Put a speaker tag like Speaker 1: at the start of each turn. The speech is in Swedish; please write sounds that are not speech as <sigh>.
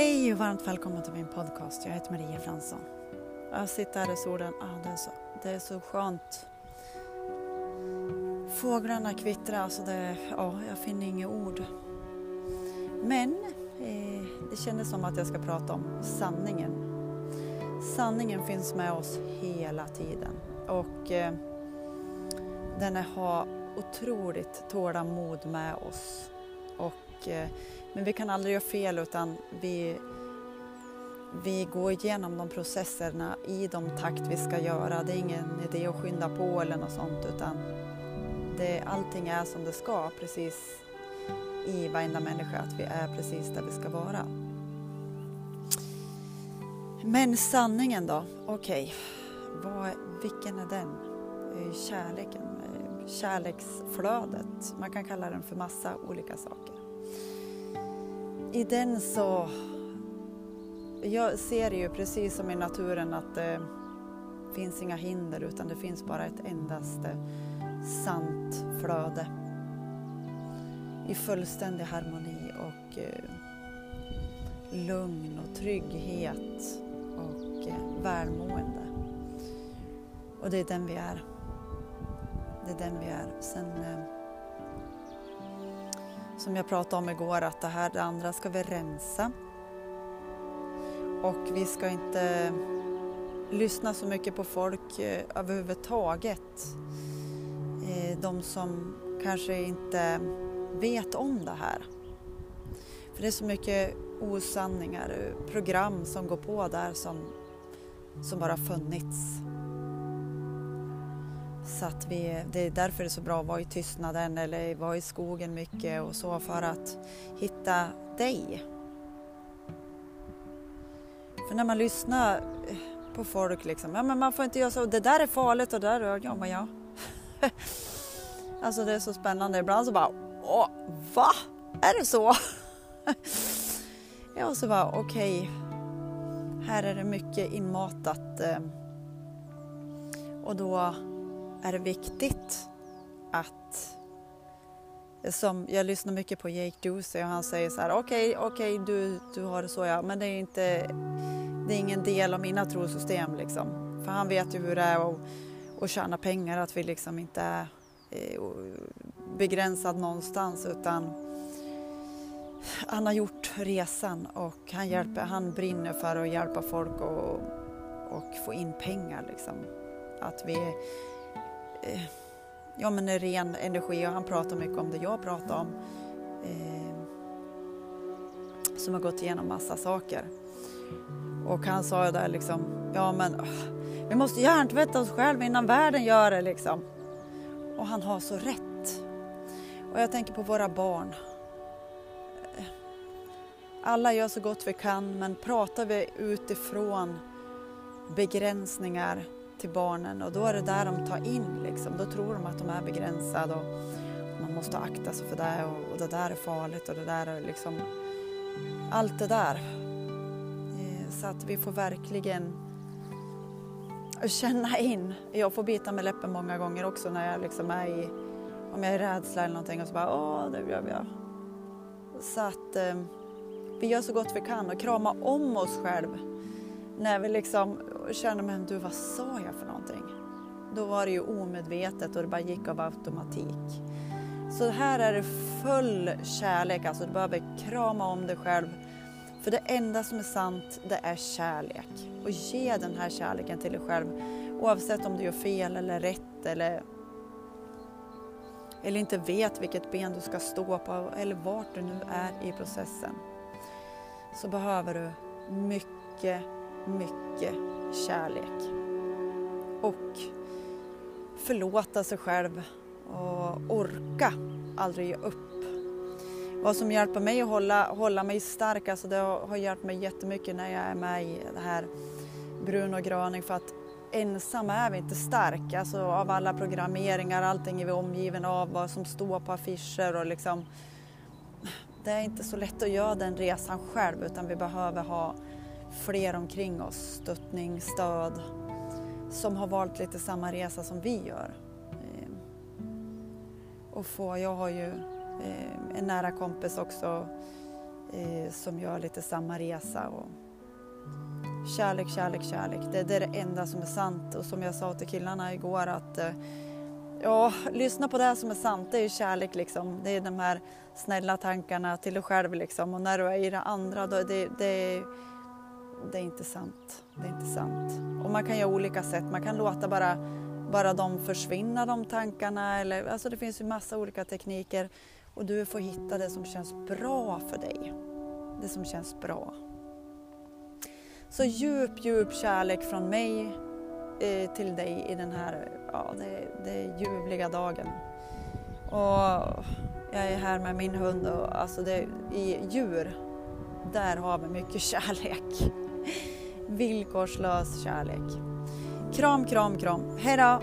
Speaker 1: Hej och varmt välkommen till min podcast. Jag heter Maria Fransson. Jag sitter här i solen. Ah, det, är så, det är så skönt. Fåglarna kvittrar, alltså det, ja, jag finner inga ord. Men eh, det kändes som att jag ska prata om sanningen. Sanningen finns med oss hela tiden och eh, den har otroligt tålamod med oss. Och, eh, men vi kan aldrig göra fel utan vi, vi går igenom de processerna i de takt vi ska göra. Det är ingen idé att skynda på eller något sånt utan det, allting är som det ska precis i varenda människa, att vi är precis där vi ska vara. Men sanningen då? Okej, okay. vilken är den? Eh, kärleken, eh, kärleksflödet. Man kan kalla den för massa olika saker. I den så... Jag ser ju precis som i naturen att det finns inga hinder utan det finns bara ett endaste sant flöde i fullständig harmoni och eh, lugn och trygghet och eh, välmående. Och det är den vi är. Det är den vi är. Sen, eh, som jag pratade om igår, att det här det andra ska vi rensa. Och vi ska inte eh, lyssna så mycket på folk eh, överhuvudtaget. Eh, de som kanske inte vet om det här. För det är så mycket osanningar, eh, program som går på där som, som bara funnits. Så att vi, det är därför det är så bra att vara i tystnaden eller vara i skogen mycket och så för att hitta dig. För när man lyssnar på folk liksom, ja men man får inte göra så, det där är farligt och det där, ja men ja. <laughs> alltså det är så spännande, ibland så bara, åh, va? Är det så? <laughs> ja, och så bara, okej, okay. här är det mycket inmatat eh, och då är det viktigt att som jag lyssnar mycket på Jake Ducey och han säger så här okej, okay, okej okay, du, du har det så ja, men det är inte, det är ingen del av mina trosystem liksom. För han vet ju hur det är att, att tjäna pengar, att vi liksom inte är eh, begränsad någonstans utan han har gjort resan och han, hjälper, han brinner för att hjälpa folk och, och få in pengar liksom. Att vi eh, ja, men ren energi och han pratar mycket om det jag pratar om. Eh, som har gått igenom massa saker. Och han sa ju där liksom, ja men vi måste hjärntvätta oss själva innan världen gör det liksom. Och han har så rätt. Och jag tänker på våra barn. Eh, alla gör så gott vi kan men pratar vi utifrån begränsningar till barnen och då är det där de tar in liksom. Då tror de att de är begränsade och man måste akta sig för det och, och det där är farligt och det där är liksom allt det där. Eh, så att vi får verkligen känna in. Jag får bita med läppen många gånger också när jag liksom är i, om jag är rädsla eller någonting och så bara åh, det gör jag. Så att eh, vi gör så gott vi kan och krama om oss själva när vi liksom känner, men du vad sa jag för någonting? Då var det ju omedvetet och det bara gick av automatik. Så här är det full kärlek, alltså du behöver krama om dig själv. För det enda som är sant, det är kärlek. Och ge den här kärleken till dig själv oavsett om du gör fel eller rätt eller, eller inte vet vilket ben du ska stå på eller vart du nu är i processen. Så behöver du mycket mycket kärlek. Och förlåta sig själv och orka aldrig ge upp. Vad som hjälper mig att hålla, hålla mig stark, alltså det har hjälpt mig jättemycket när jag är med i det här Bruno och Graning för att ensam är vi inte stark. Alltså av alla programmeringar, allting är vi omgivna av, vad som står på affischer och liksom det är inte så lätt att göra den resan själv utan vi behöver ha fler omkring oss, stöttning, stöd, som har valt lite samma resa som vi gör. Ehm, och få, jag har ju ehm, en nära kompis också eh, som gör lite samma resa. Och kärlek, kärlek, kärlek. Det, det är det enda som är sant och som jag sa till killarna igår att eh, ja, lyssna på det som är sant. Det är ju kärlek liksom. Det är de här snälla tankarna till dig själv liksom. Och när du är i det andra, då det, det, det är inte sant. Det är inte sant. Och man kan göra olika sätt. Man kan låta bara, bara dem försvinna, de tankarna. Eller, alltså det finns ju massa olika tekniker. Och du får hitta det som känns bra för dig. Det som känns bra. Så djup, djup kärlek från mig eh, till dig i den här ja, det, det ljuvliga dagen. Och jag är här med min hund och alltså det, i djur, där har vi mycket kärlek. Villkorslös kärlek. Kram, kram, kram. Hejdå!